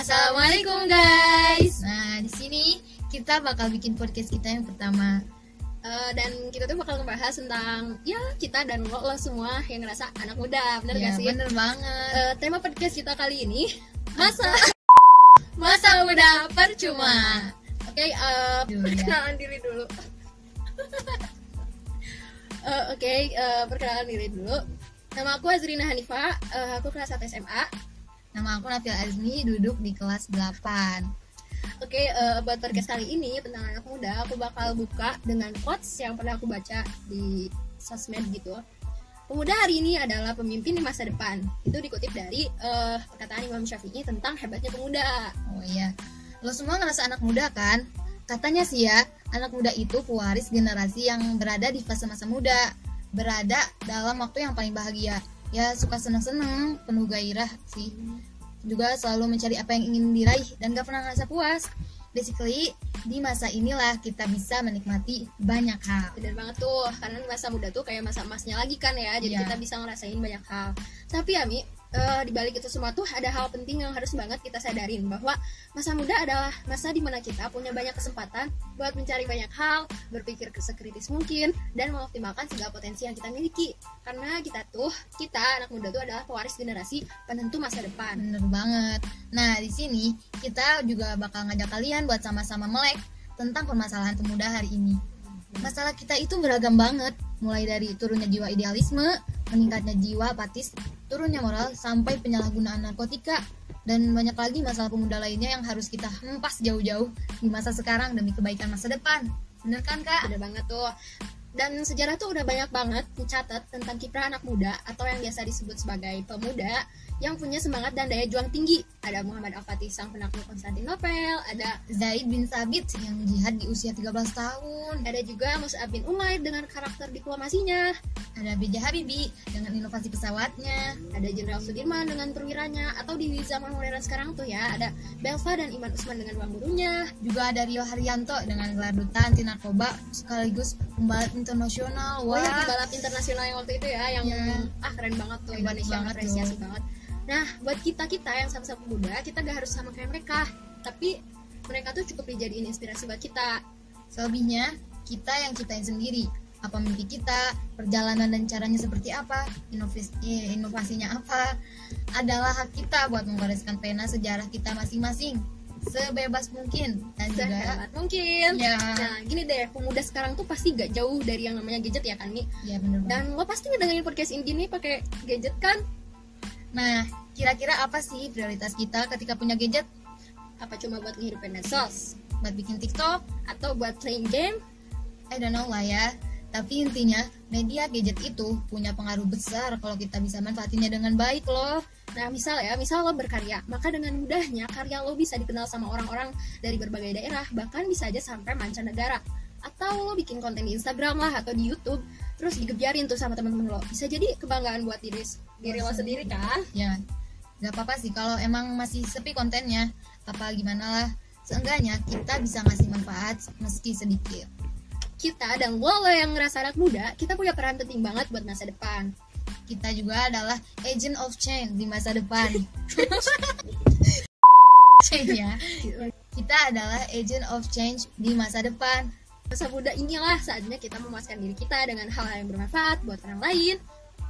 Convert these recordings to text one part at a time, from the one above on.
Assalamualaikum guys. Nah, di sini kita bakal bikin podcast kita yang pertama. Eh, dan kita tuh bakal ngebahas tentang ya kita dan lo, lo semua yang ngerasa anak muda, bener ya, gak sih? bener banget. Eh, tema podcast kita kali ini masa masa muda percuma. Oke, eh, Dulu ya. perkenalan diri dulu. Eh, Oke, eh, perkenalan diri dulu. Nama aku Azrina Hanifa, eh, aku kelas 1 SMA. Nama aku Nafil Azmi, duduk di kelas 8. Oke, eh, buat podcast kali ini tentang anak muda, aku bakal buka dengan quotes yang pernah aku baca di sosmed gitu. Pemuda hari ini adalah pemimpin di masa depan. Itu dikutip dari eh, perkataan Imam Syafi'i tentang hebatnya pemuda. Oh iya. Lo semua ngerasa anak muda kan? Katanya sih ya, anak muda itu pewaris generasi yang berada di fase masa muda. Berada dalam waktu yang paling bahagia. Ya suka seneng-seneng, penuh gairah sih. Juga selalu mencari apa yang ingin diraih dan gak pernah ngerasa puas. Basically, di masa inilah kita bisa menikmati banyak hal. Bener banget tuh, karena di masa muda tuh kayak masa emasnya lagi kan ya, jadi Iya. kita bisa ngerasain banyak hal. Tapi ya Eh, di balik itu semua tuh ada hal penting yang harus banget kita sadarin bahwa masa muda adalah masa di mana kita punya banyak kesempatan buat mencari banyak hal, berpikir sekritis mungkin, dan mengoptimalkan segala potensi yang kita miliki. Karena kita tuh, kita anak muda tuh adalah pewaris generasi penentu masa depan. Bener banget. Nah, di sini kita juga bakal ngajak kalian buat sama-sama melek tentang permasalahan pemuda hari ini. Masalah kita itu beragam banget, mulai dari turunnya jiwa idealisme, meningkatnya jiwa apatis, turunnya moral, sampai penyalahgunaan narkotika, dan banyak lagi masalah pemuda lainnya yang harus kita hempas jauh-jauh di masa sekarang demi kebaikan masa depan. Bener kan, Kak? Bener banget tuh. Dan sejarah tuh udah banyak banget mencatat tentang kiprah anak muda atau yang biasa disebut sebagai pemuda yang punya semangat dan daya juang tinggi. Ada Muhammad Al-Fatih sang penakluk Konstantinopel, ada Zaid bin Sabit yang jihad di usia 13 tahun, ada juga Mus'ab bin Umair dengan karakter diplomasinya, ada B.J. Habibie dengan inovasi pesawatnya, ada Jenderal Sudirman dengan perwiranya, atau di zaman modern sekarang tuh ya ada Belva dan Iman Usman dengan ruang gurunya, juga ada Rio Haryanto dengan gelar duta anti narkoba sekaligus pembalap internasional Oh wah ya pembalap internasional yang waktu itu ya yang Iya. ah keren banget tuh Indonesia banget apresiasi tuh. banget. Nah buat kita kita yang sama-sama muda kita gak harus sama kayak mereka tapi mereka tuh cukup dijadiin inspirasi buat kita. selebihnya kita yang ciptain sendiri apa mimpi kita perjalanan dan caranya seperti apa inovasi eh, inovasinya apa adalah hak kita buat menggoreskan pena sejarah kita masing-masing sebebas mungkin dan juga Sehebat mungkin. ya Nah gini deh pemuda sekarang tuh pasti gak jauh dari yang namanya gadget ya kan nih. ya bener banget Dan lo pasti ngedengerin podcast ini nih pakai gadget kan? Nah kira-kira apa sih prioritas kita ketika punya gadget Apa cuma buat ngehidupin medsos buat bikin TikTok atau buat playing game? I don't know lah ya. Tapi intinya media gadget itu punya pengaruh besar kalau kita bisa manfaatinnya dengan baik loh. Nah, misal ya, misal lo berkarya, maka dengan mudahnya karya lo bisa dikenal sama orang-orang dari berbagai daerah, bahkan bisa aja sampai mancanegara. Atau lo bikin konten di Instagram lah atau di YouTube, terus digebiarin tuh sama temen-temen lo. Bisa jadi kebanggaan buat diri diri lo sendiri kan? Ya, nggak apa-apa sih kalau emang masih sepi kontennya. Apa gimana lah. Seenggaknya kita bisa ngasih manfaat meski sedikit. Kita dan lo, lo yang ngerasa anak muda, kita punya peran penting banget buat masa depan. Kita juga adalah agent of change di masa depan. change ya. Kita adalah agent of change di masa depan. Masa muda inilah saatnya kita memuaskan diri kita dengan hal yang bermanfaat buat orang lain,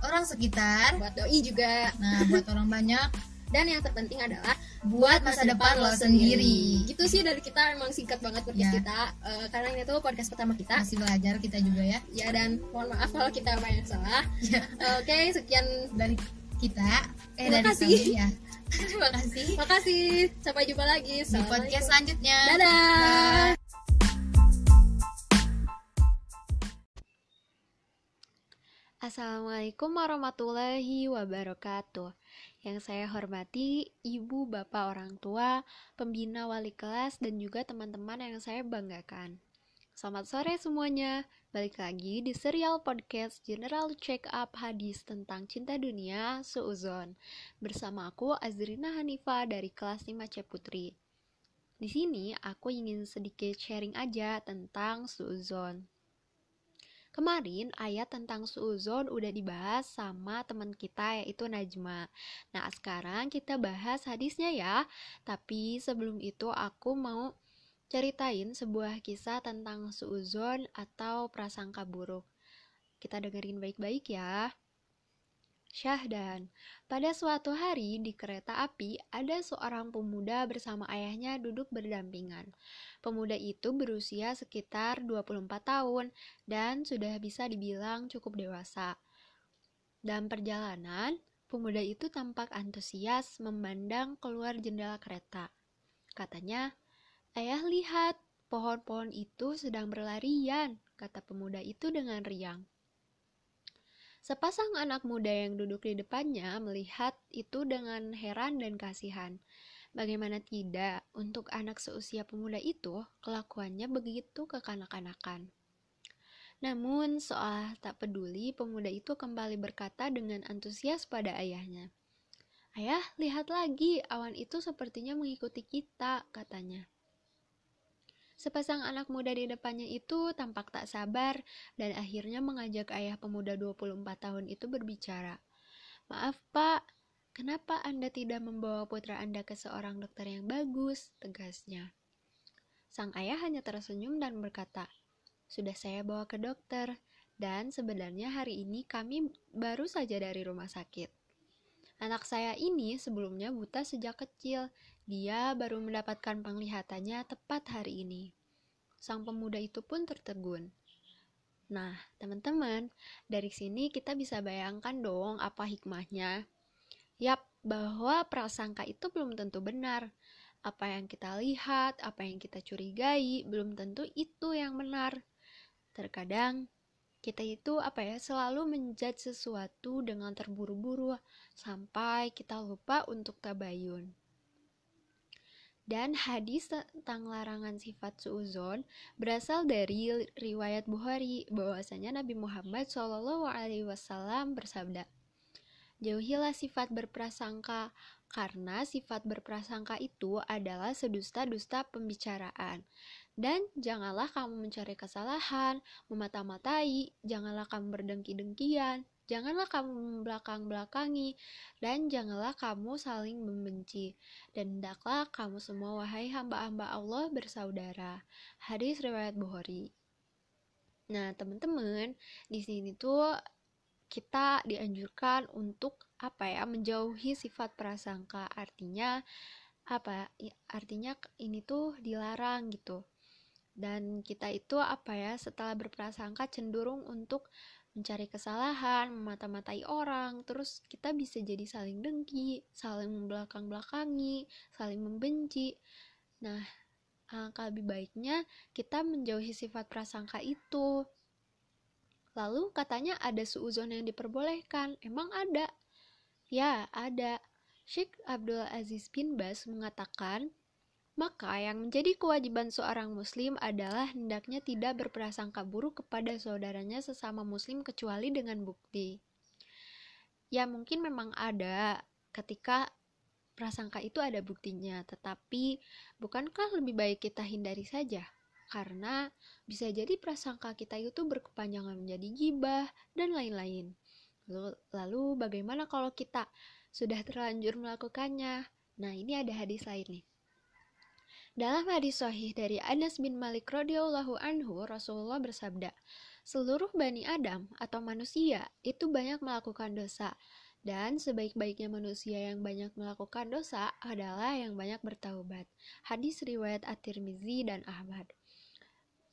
Orang sekitar, buat doi juga, nah buat orang banyak, dan yang terpenting adalah buat masa depan lo sendiri. Gitu sih dari kita emang singkat banget podcast Ya. kita Eh, karena ini tuh podcast pertama kita. Masih belajar kita juga ya. Ya dan mohon maaf kalau kita banyak salah. Ya. Oke, sekian. dari kita eh Terima dari kasih. kami ya Terima kasih. Makasih. Sampai jumpa lagi. di podcast selanjutnya Dadah. Assalamualaikum warahmatullahi wabarakatuh. Yang saya hormati ibu, bapak, orang tua, pembina wali kelas, dan juga teman-teman yang saya banggakan. Selamat sore semuanya. Balik lagi di serial podcast General Check Up Hadis tentang cinta dunia Suuzon. Bersama aku Azrina Hanifa dari kelas 5 C Putri. Di sini aku ingin sedikit sharing aja tentang Suuzon. Kemarin ayat tentang suuzon udah dibahas sama teman kita yaitu Najma. Nah, sekarang kita bahas hadisnya ya. Tapi sebelum itu aku mau ceritain sebuah kisah tentang suuzon atau prasangka buruk. Kita dengerin baik-baik ya. Syahdan. Pada suatu hari di kereta api, ada seorang pemuda bersama ayahnya duduk berdampingan. Pemuda itu berusia sekitar 24 tahun dan sudah bisa dibilang cukup dewasa. Dalam perjalanan, pemuda itu tampak antusias memandang keluar jendela kereta. Katanya, "Ayah lihat, pohon-pohon itu sedang berlarian," kata pemuda itu dengan riang. Sepasang anak muda yang duduk di depannya melihat itu dengan heran dan kasihan. Bagaimana tidak, untuk anak seusia pemuda itu, kelakuannya begitu kekanak-kanakan. Namun, seolah tak peduli, pemuda itu kembali berkata dengan antusias pada ayahnya. Ayah, lihat lagi, awan itu sepertinya mengikuti kita, katanya. Sepasang anak muda di depannya itu tampak tak sabar dan akhirnya mengajak ayah pemuda 24 tahun itu berbicara. Maaf pak, kenapa anda tidak membawa putra anda ke seorang dokter yang bagus? Tegasnya. Sang ayah hanya tersenyum dan berkata, sudah saya bawa ke dokter, dan sebenarnya hari ini kami baru saja dari rumah sakit. Anak saya ini sebelumnya buta sejak kecil. Dia baru mendapatkan penglihatannya tepat hari ini. Sang pemuda itu pun tertegun. Nah, teman-teman, dari sini kita bisa bayangkan dong apa hikmahnya. Yap, bahwa prasangka itu belum tentu benar. Apa yang kita lihat, apa yang kita curigai, belum tentu itu yang benar. Terkadang kita itu apa ya selalu menjudge sesuatu dengan terburu-buru sampai kita lupa untuk tabayun. Dan hadis tentang larangan sifat suuzon berasal dari riwayat Bukhari bahwasanya Nabi Muhammad Shallallahu Alaihi Wasallam bersabda, jauhilah sifat berprasangka karena sifat berprasangka itu adalah sedusta-dusta pembicaraan. Dan janganlah kamu mencari kesalahan, memata-matai, janganlah kamu berdengki-dengkian, janganlah kamu membelakang-belakangi, dan janganlah kamu saling membenci. Dan hendaklah kamu semua wahai hamba-hamba Allah bersaudara. Hadis riwayat Bukhari. Nah, teman-teman, di sini tuh kita dianjurkan untuk apa ya menjauhi sifat prasangka artinya apa artinya ini tuh dilarang gitu dan kita itu apa ya setelah berprasangka cenderung untuk mencari kesalahan, memata-matai orang, terus kita bisa jadi saling dengki, saling membelakang-belakangi, saling membenci. Nah, alangkah lebih baiknya kita menjauhi sifat prasangka itu. Lalu katanya ada suuzon yang diperbolehkan. Emang ada? Ya, ada. Sheikh Abdul Aziz bin Bas mengatakan, maka yang menjadi kewajiban seorang muslim adalah hendaknya tidak berprasangka buruk kepada saudaranya sesama muslim kecuali dengan bukti. Ya mungkin memang ada ketika prasangka itu ada buktinya, tetapi bukankah lebih baik kita hindari saja? Karena bisa jadi prasangka kita itu berkepanjangan menjadi gibah dan lain-lain. Lalu, lalu bagaimana kalau kita sudah terlanjur melakukannya? Nah, ini ada hadis lain nih. Dalam hadis sahih dari Anas bin Malik radhiyallahu anhu, Rasulullah bersabda, "Seluruh Bani Adam atau manusia itu banyak melakukan dosa, dan sebaik-baiknya manusia yang banyak melakukan dosa adalah yang banyak bertaubat." Hadis riwayat At-Tirmizi dan Ahmad.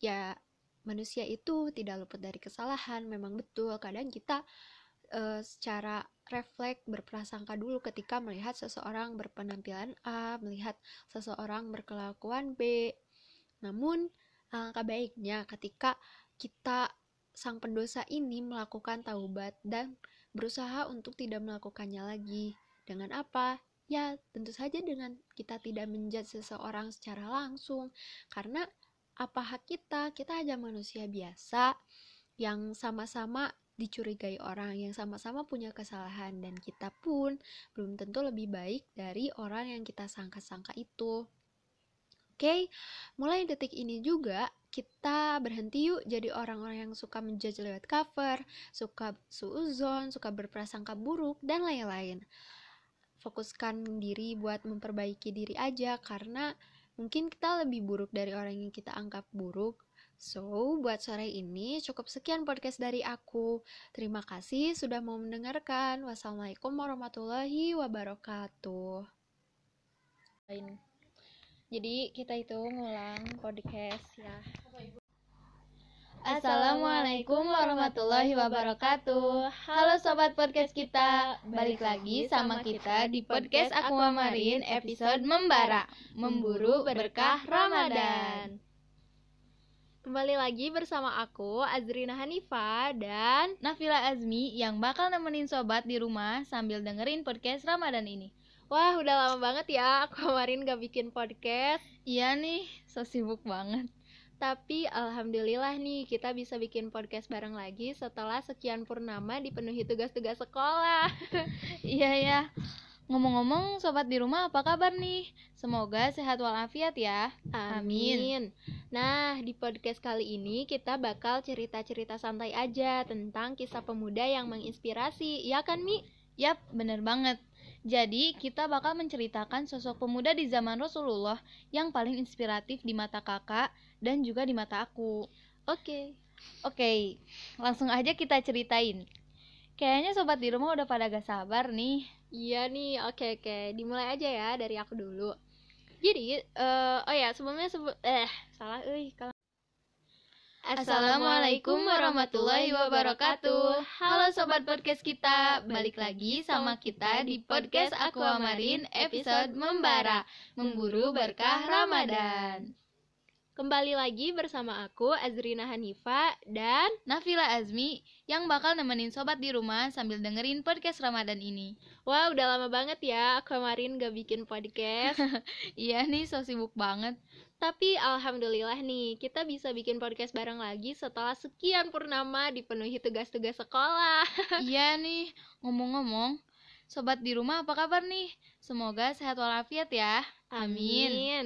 Ya, manusia itu tidak luput dari kesalahan, memang betul. Kadang kita uh, secara refleks berprasangka dulu ketika melihat seseorang berpenampilan A, melihat seseorang berkelakuan B. Namun, alangkah baiknya ketika kita sang pendosa ini melakukan taubat dan berusaha untuk tidak melakukannya lagi. Dengan apa? Ya, tentu saja dengan kita tidak menjudge seseorang secara langsung. Karena apa hak kita? Kita hanya manusia biasa yang sama-sama dicurigai orang yang sama-sama punya kesalahan dan kita pun belum tentu lebih baik dari orang yang kita sangka-sangka itu. Oke, mulai detik ini juga kita berhenti yuk jadi orang-orang yang suka menjudge lewat cover, suka suuzon, suka berprasangka buruk, dan lain-lain. Fokuskan diri buat memperbaiki diri aja karena mungkin kita lebih buruk dari orang yang kita anggap buruk. So, buat sore ini cukup sekian podcast dari aku. Terima kasih sudah mau mendengarkan. Wassalamualaikum warahmatullahi wabarakatuh. Jadi kita itu ngulang podcast ya. Assalamualaikum warahmatullahi wabarakatuh Halo sobat podcast kita Balik lagi sama kita di podcast Aquamarin episode Membara Memburu berkah Ramadan Kembali lagi bersama aku, Azrina Hanifa dan Nafila Azmi yang bakal nemenin sobat di rumah sambil dengerin podcast Ramadan ini Wah, udah lama banget ya aku kemarin gak bikin podcast. Iya nih, so sibuk banget. Tapi alhamdulillah nih kita bisa bikin podcast bareng lagi setelah sekian purnama dipenuhi tugas-tugas sekolah. iya ya. Ngomong-ngomong, sobat di rumah apa kabar nih? Semoga sehat walafiat ya. Amin. Amin. Nah, di podcast kali ini kita bakal cerita-cerita santai aja tentang kisah pemuda yang menginspirasi, ya kan Mi? Yap, bener banget. Jadi, kita bakal menceritakan sosok pemuda di zaman Rasulullah yang paling inspiratif di mata kakak dan juga di mata aku. Oke. Okay. Oke, okay, langsung aja kita ceritain. Kayaknya sobat di rumah udah pada gak sabar nih. Iya nih, oke okay, oke. Okay. Dimulai aja ya dari aku dulu. Jadi, uh, oh ya, sebelumnya sebut eh salah euy kalau Assalamualaikum warahmatullahi wabarakatuh Halo Sobat Podcast kita Balik lagi sama kita di Podcast Aquamarin episode Membara Memburu Berkah Ramadan Kembali lagi bersama aku Azrina Hanifa dan Nafila Azmi Yang bakal nemenin sobat di rumah sambil dengerin podcast Ramadan ini Wah udah lama banget ya Aquamarin gak bikin podcast Iya nih so sibuk banget tapi alhamdulillah nih, kita bisa bikin podcast bareng lagi setelah sekian purnama dipenuhi tugas-tugas sekolah. iya nih, ngomong-ngomong, sobat di rumah apa kabar nih? Semoga sehat walafiat ya. Amin. Amin.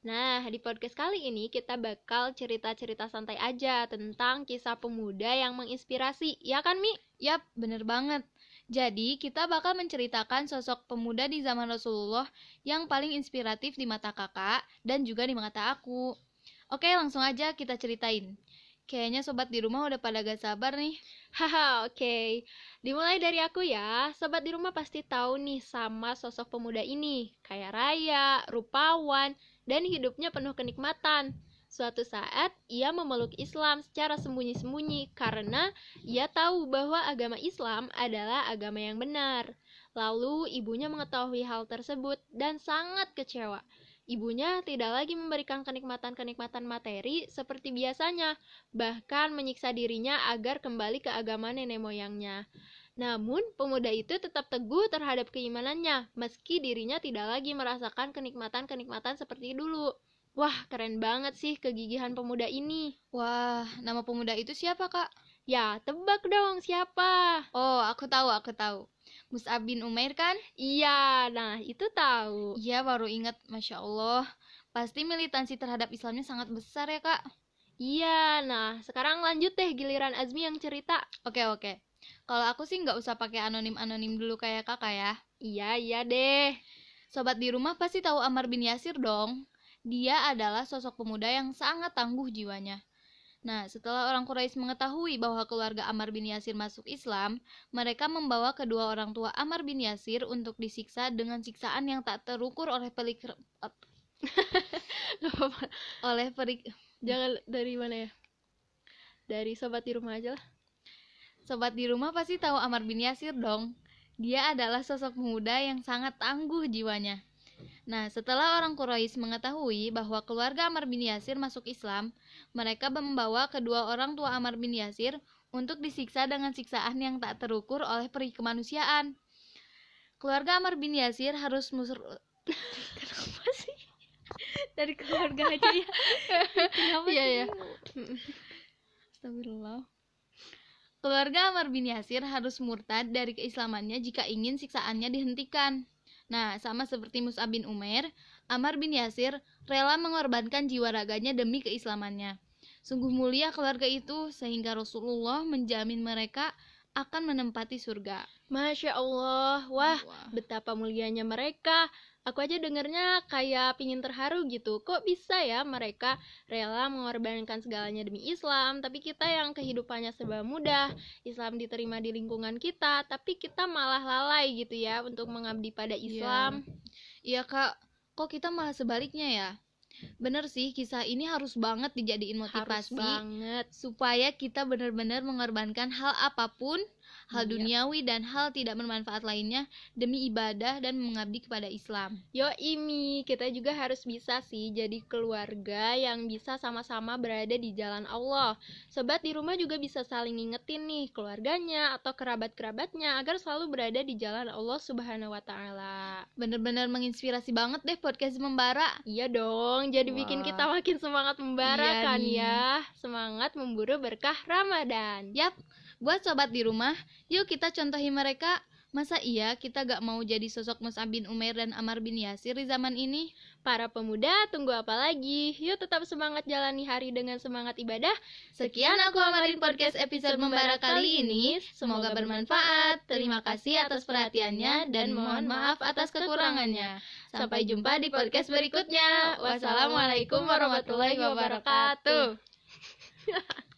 Nah, di podcast kali ini kita bakal cerita-cerita santai aja tentang kisah pemuda yang menginspirasi, ya kan Mi? Yap, bener banget. Jadi, kita bakal menceritakan sosok pemuda di zaman Rasulullah yang paling inspiratif di mata kakak dan juga di mata aku. Oke, langsung aja kita ceritain. Kayaknya sobat di rumah udah pada gak sabar nih. Haha, oke. Okay. Dimulai dari aku ya. Sobat di rumah pasti tahu nih sama sosok pemuda ini. Kayak raya, rupawan, dan hidupnya penuh kenikmatan. Suatu saat, ia memeluk Islam secara sembunyi-sembunyi karena ia tahu bahwa agama Islam adalah agama yang benar. Lalu, ibunya mengetahui hal tersebut dan sangat kecewa. Ibunya tidak lagi memberikan kenikmatan-kenikmatan materi seperti biasanya, bahkan menyiksa dirinya agar kembali ke agama nenek moyangnya. Namun, pemuda itu tetap teguh terhadap keimanannya, meski dirinya tidak lagi merasakan kenikmatan-kenikmatan seperti dulu. Wah, keren banget sih kegigihan pemuda ini. Wah, nama pemuda itu siapa, Kak? Ya, tebak dong siapa? Oh, aku tahu, aku tahu. Mus'ab bin Umair kan? Iya, nah itu tahu. Iya, baru ingat. Masya Allah. Pasti militansi terhadap Islamnya sangat besar ya, Kak? Iya, nah sekarang lanjut deh giliran Azmi yang cerita. Oke, oke. Kalau aku sih nggak usah pakai anonim-anonim dulu kayak kakak ya. Iya, iya deh. Sobat di rumah pasti tahu Ammar bin Yasir dong. Dia adalah sosok pemuda yang sangat tangguh jiwanya. Nah, setelah orang Quraisy mengetahui bahwa keluarga Ammar bin Yasir masuk Islam, mereka membawa kedua orang tua Ammar bin Yasir untuk disiksa dengan siksaan yang tak terukur oleh pelik oleh perik jangan dari mana ya dari sobat di rumah aja lah sobat di rumah pasti tahu Ammar bin Yasir dong dia adalah sosok pemuda yang sangat tangguh jiwanya Nah, setelah orang Quraisy mengetahui bahwa keluarga Amr bin Yasir masuk Islam, mereka membawa kedua orang tua Amr bin Yasir untuk disiksa dengan siksaan yang tak terukur oleh peri kemanusiaan. Keluarga Amr bin Yasir harus musur Kenapa sih? Dari keluarga aja ya. Kenapa iya, sih? Iya, Astagfirullah. Keluarga Amr bin Yasir harus murtad dari keislamannya jika ingin siksaannya dihentikan. Nah, sama seperti Mus'ab bin Umair, Ammar bin Yasir rela mengorbankan jiwa raganya demi keislamannya. Sungguh mulia keluarga itu sehingga Rasulullah menjamin mereka akan menempati surga. Masya Allah, wah Wah. betapa mulianya mereka. Aku aja dengernya kayak pingin terharu gitu. Kok bisa ya mereka rela mengorbankan segalanya demi Islam, tapi kita yang kehidupannya serba mudah, Islam diterima di lingkungan kita, tapi kita malah lalai gitu ya untuk mengabdi pada Islam. Iya kak, kok kita malah sebaliknya ya? Bener sih, kisah ini harus banget dijadiin Harus motivasi banget. supaya kita benar-benar mengorbankan hal apa pun, hal Iya. duniawi dan hal tidak bermanfaat lainnya demi ibadah dan mengabdi kepada Islam. Yo Imi, kita juga harus bisa sih jadi keluarga yang bisa sama-sama berada di jalan Allah. Sobat di rumah juga bisa saling ngingetin nih keluarganya atau kerabat-kerabatnya agar selalu berada di jalan Allah Subhanahu wa taala. Bener-bener menginspirasi banget deh podcast Membara. Iya dong, jadi bikin Wah. kita makin semangat membara Iya kan nih. ya. Semangat memburu berkah Ramadan. Yap, buat sobat di rumah, yuk kita contohi mereka. Masa iya kita gak mau jadi sosok Mus'ab bin Umair dan Ammar bin Yasir di zaman ini? Para pemuda, tunggu apa lagi? Yuk tetap semangat jalani hari dengan semangat ibadah. Sekian aku amarin podcast episode membara kali ini. Semoga bermanfaat. Terima kasih atas perhatiannya dan mohon maaf atas kekurangannya. Sampai jumpa di podcast berikutnya. Wassalamualaikum warahmatullahi wabarakatuh.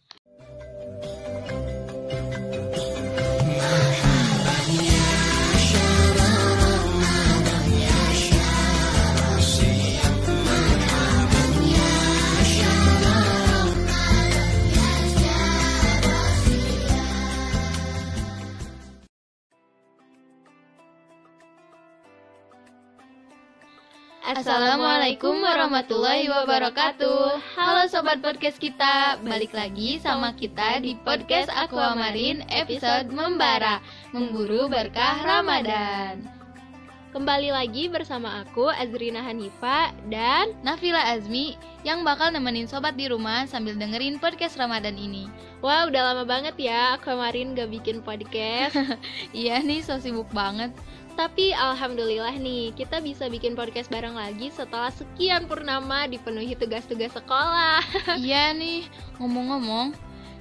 Assalamualaikum warahmatullahi wabarakatuh. Halo Sobat Podcast kita Balik lagi sama kita di Podcast Aquamarin episode Membara Memburu Berkah Ramadan. Kembali lagi bersama aku Azrina Hanifa dan Nafila Azmi yang bakal nemenin sobat di rumah sambil dengerin podcast Ramadan ini. Wah udah lama banget ya aku kemarin gak bikin podcast. Iya nih so sibuk banget Tapi alhamdulillah nih kita bisa bikin podcast bareng lagi setelah sekian purnama dipenuhi tugas-tugas sekolah Iya nih ngomong-ngomong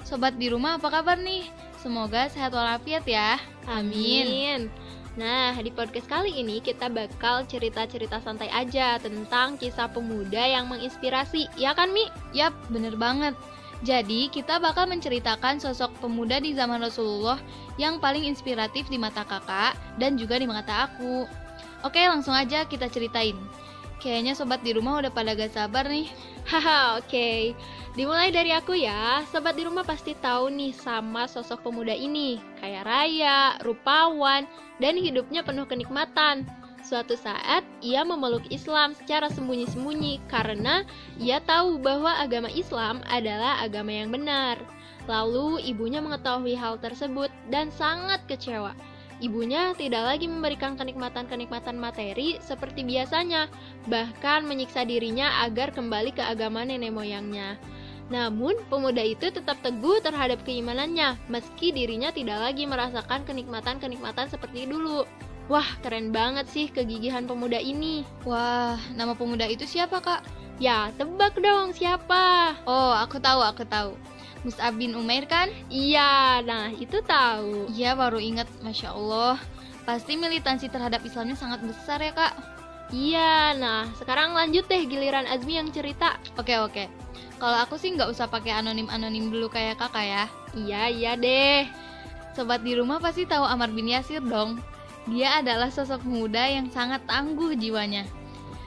Sobat di rumah apa kabar nih? Semoga sehat walafiat ya Amin. Nah, di podcast kali ini kita bakal cerita-cerita santai aja tentang kisah pemuda yang menginspirasi, ya kan Mi? Yap, bener banget. Jadi, kita bakal menceritakan sosok pemuda di zaman Rasulullah yang paling inspiratif di mata kakak dan juga di mata aku. Oke, langsung aja kita ceritain. Kayaknya sobat di rumah udah pada gak sabar nih. Haha, oke. Dimulai dari aku ya. Sobat di rumah pasti tahu nih sama sosok pemuda ini. Kaya raya, rupawan, dan hidupnya penuh kenikmatan. Suatu saat, ia memeluk Islam secara sembunyi-sembunyi karena ia tahu bahwa agama Islam adalah agama yang benar. Lalu, ibunya mengetahui hal tersebut dan sangat kecewa. Ibunya tidak lagi memberikan kenikmatan-kenikmatan materi seperti biasanya, bahkan menyiksa dirinya agar kembali ke agama nenek moyangnya. Namun, pemuda itu tetap teguh terhadap keimanannya, meski dirinya tidak lagi merasakan kenikmatan-kenikmatan seperti dulu. Wah, keren banget sih kegigihan pemuda ini. Wah, nama pemuda itu siapa kak? Ya, tebak dong siapa? Oh, aku tahu, aku tahu. Mus'ab bin Umair kan? Iya, nah itu tahu. Iya, baru ingat. Masya Allah. Pasti militansi terhadap Islamnya sangat besar ya kak. Iya, nah sekarang lanjut deh giliran Azmi yang cerita. Oke, oke. Kalau aku sih nggak usah pakai anonim-anonim dulu kayak kakak ya. Iya, iya deh. Sobat di rumah pasti tahu Ammar bin Yasir dong. Dia adalah sosok muda yang sangat tangguh jiwanya.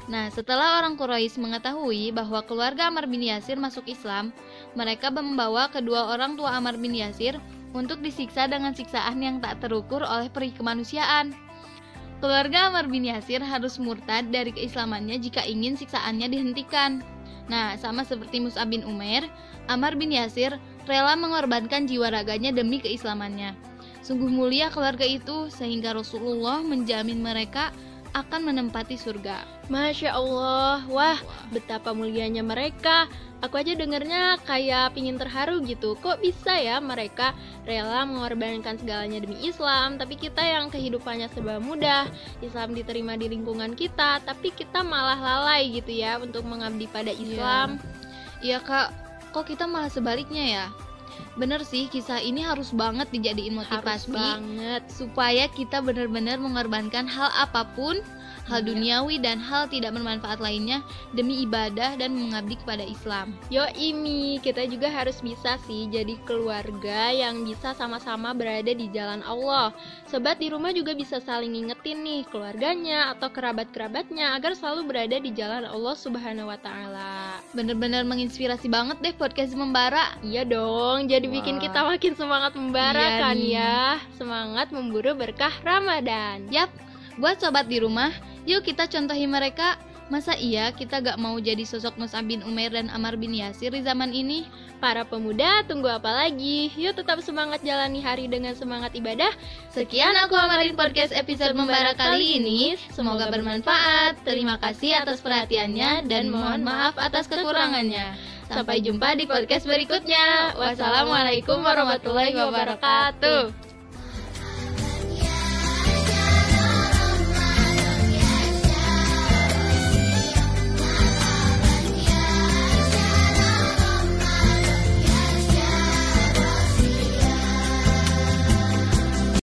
Nah, setelah orang Quraisy mengetahui bahwa keluarga Ammar bin Yasir masuk Islam, mereka membawa kedua orang tua Ammar bin Yasir untuk disiksa dengan siksaan yang tak terukur oleh peri kemanusiaan. Keluarga Ammar bin Yasir harus murtad dari keislamannya jika ingin siksaannya dihentikan. Nah, sama seperti Mus'ab bin Umair, Ammar bin Yasir rela mengorbankan jiwa raganya demi keislamannya. Sungguh mulia keluarga itu sehingga Rasulullah menjamin mereka akan menempati surga. Masya Allah, wah betapa mulianya mereka. Aku aja dengernya kayak pingin terharu gitu. Kok bisa ya mereka rela mengorbankan segalanya demi Islam, tapi kita yang kehidupannya serba mudah, Islam diterima di lingkungan kita, tapi kita malah lalai gitu ya untuk mengabdi pada Islam. Iya kak, kok kita malah sebaliknya ya? Bener sih, kisah ini harus banget dijadiin Harus motivasi banget. supaya kita benar-benar mengorbankan hal apa pun, hal Iya. duniawi dan hal tidak bermanfaat lainnya demi ibadah dan mengabdi kepada Islam. Yo Imi, kita juga harus bisa sih jadi keluarga yang bisa sama-sama berada di jalan Allah. Sobat di rumah juga bisa saling ngingetin nih keluarganya atau kerabat-kerabatnya agar selalu berada di jalan Allah Subhanahu wa taala. Bener-bener menginspirasi banget deh podcast membara. Iya dong, jadi bikin Wah. kita makin semangat membara Iya kan nih. ya. Semangat memburu berkah Ramadan. Yap, buat sobat di rumah, yuk kita contohi mereka. Masa iya kita gak mau jadi sosok Mus'ab bin Umair dan Amar bin Yasir di zaman ini? Para pemuda, tunggu apa lagi? Yuk tetap semangat jalani hari dengan semangat ibadah. Sekian aku Amarin Podcast episode membara kali ini. Semoga bermanfaat. Terima kasih atas perhatiannya dan mohon maaf atas kekurangannya. Sampai jumpa di podcast berikutnya. Wassalamualaikum warahmatullahi wabarakatuh.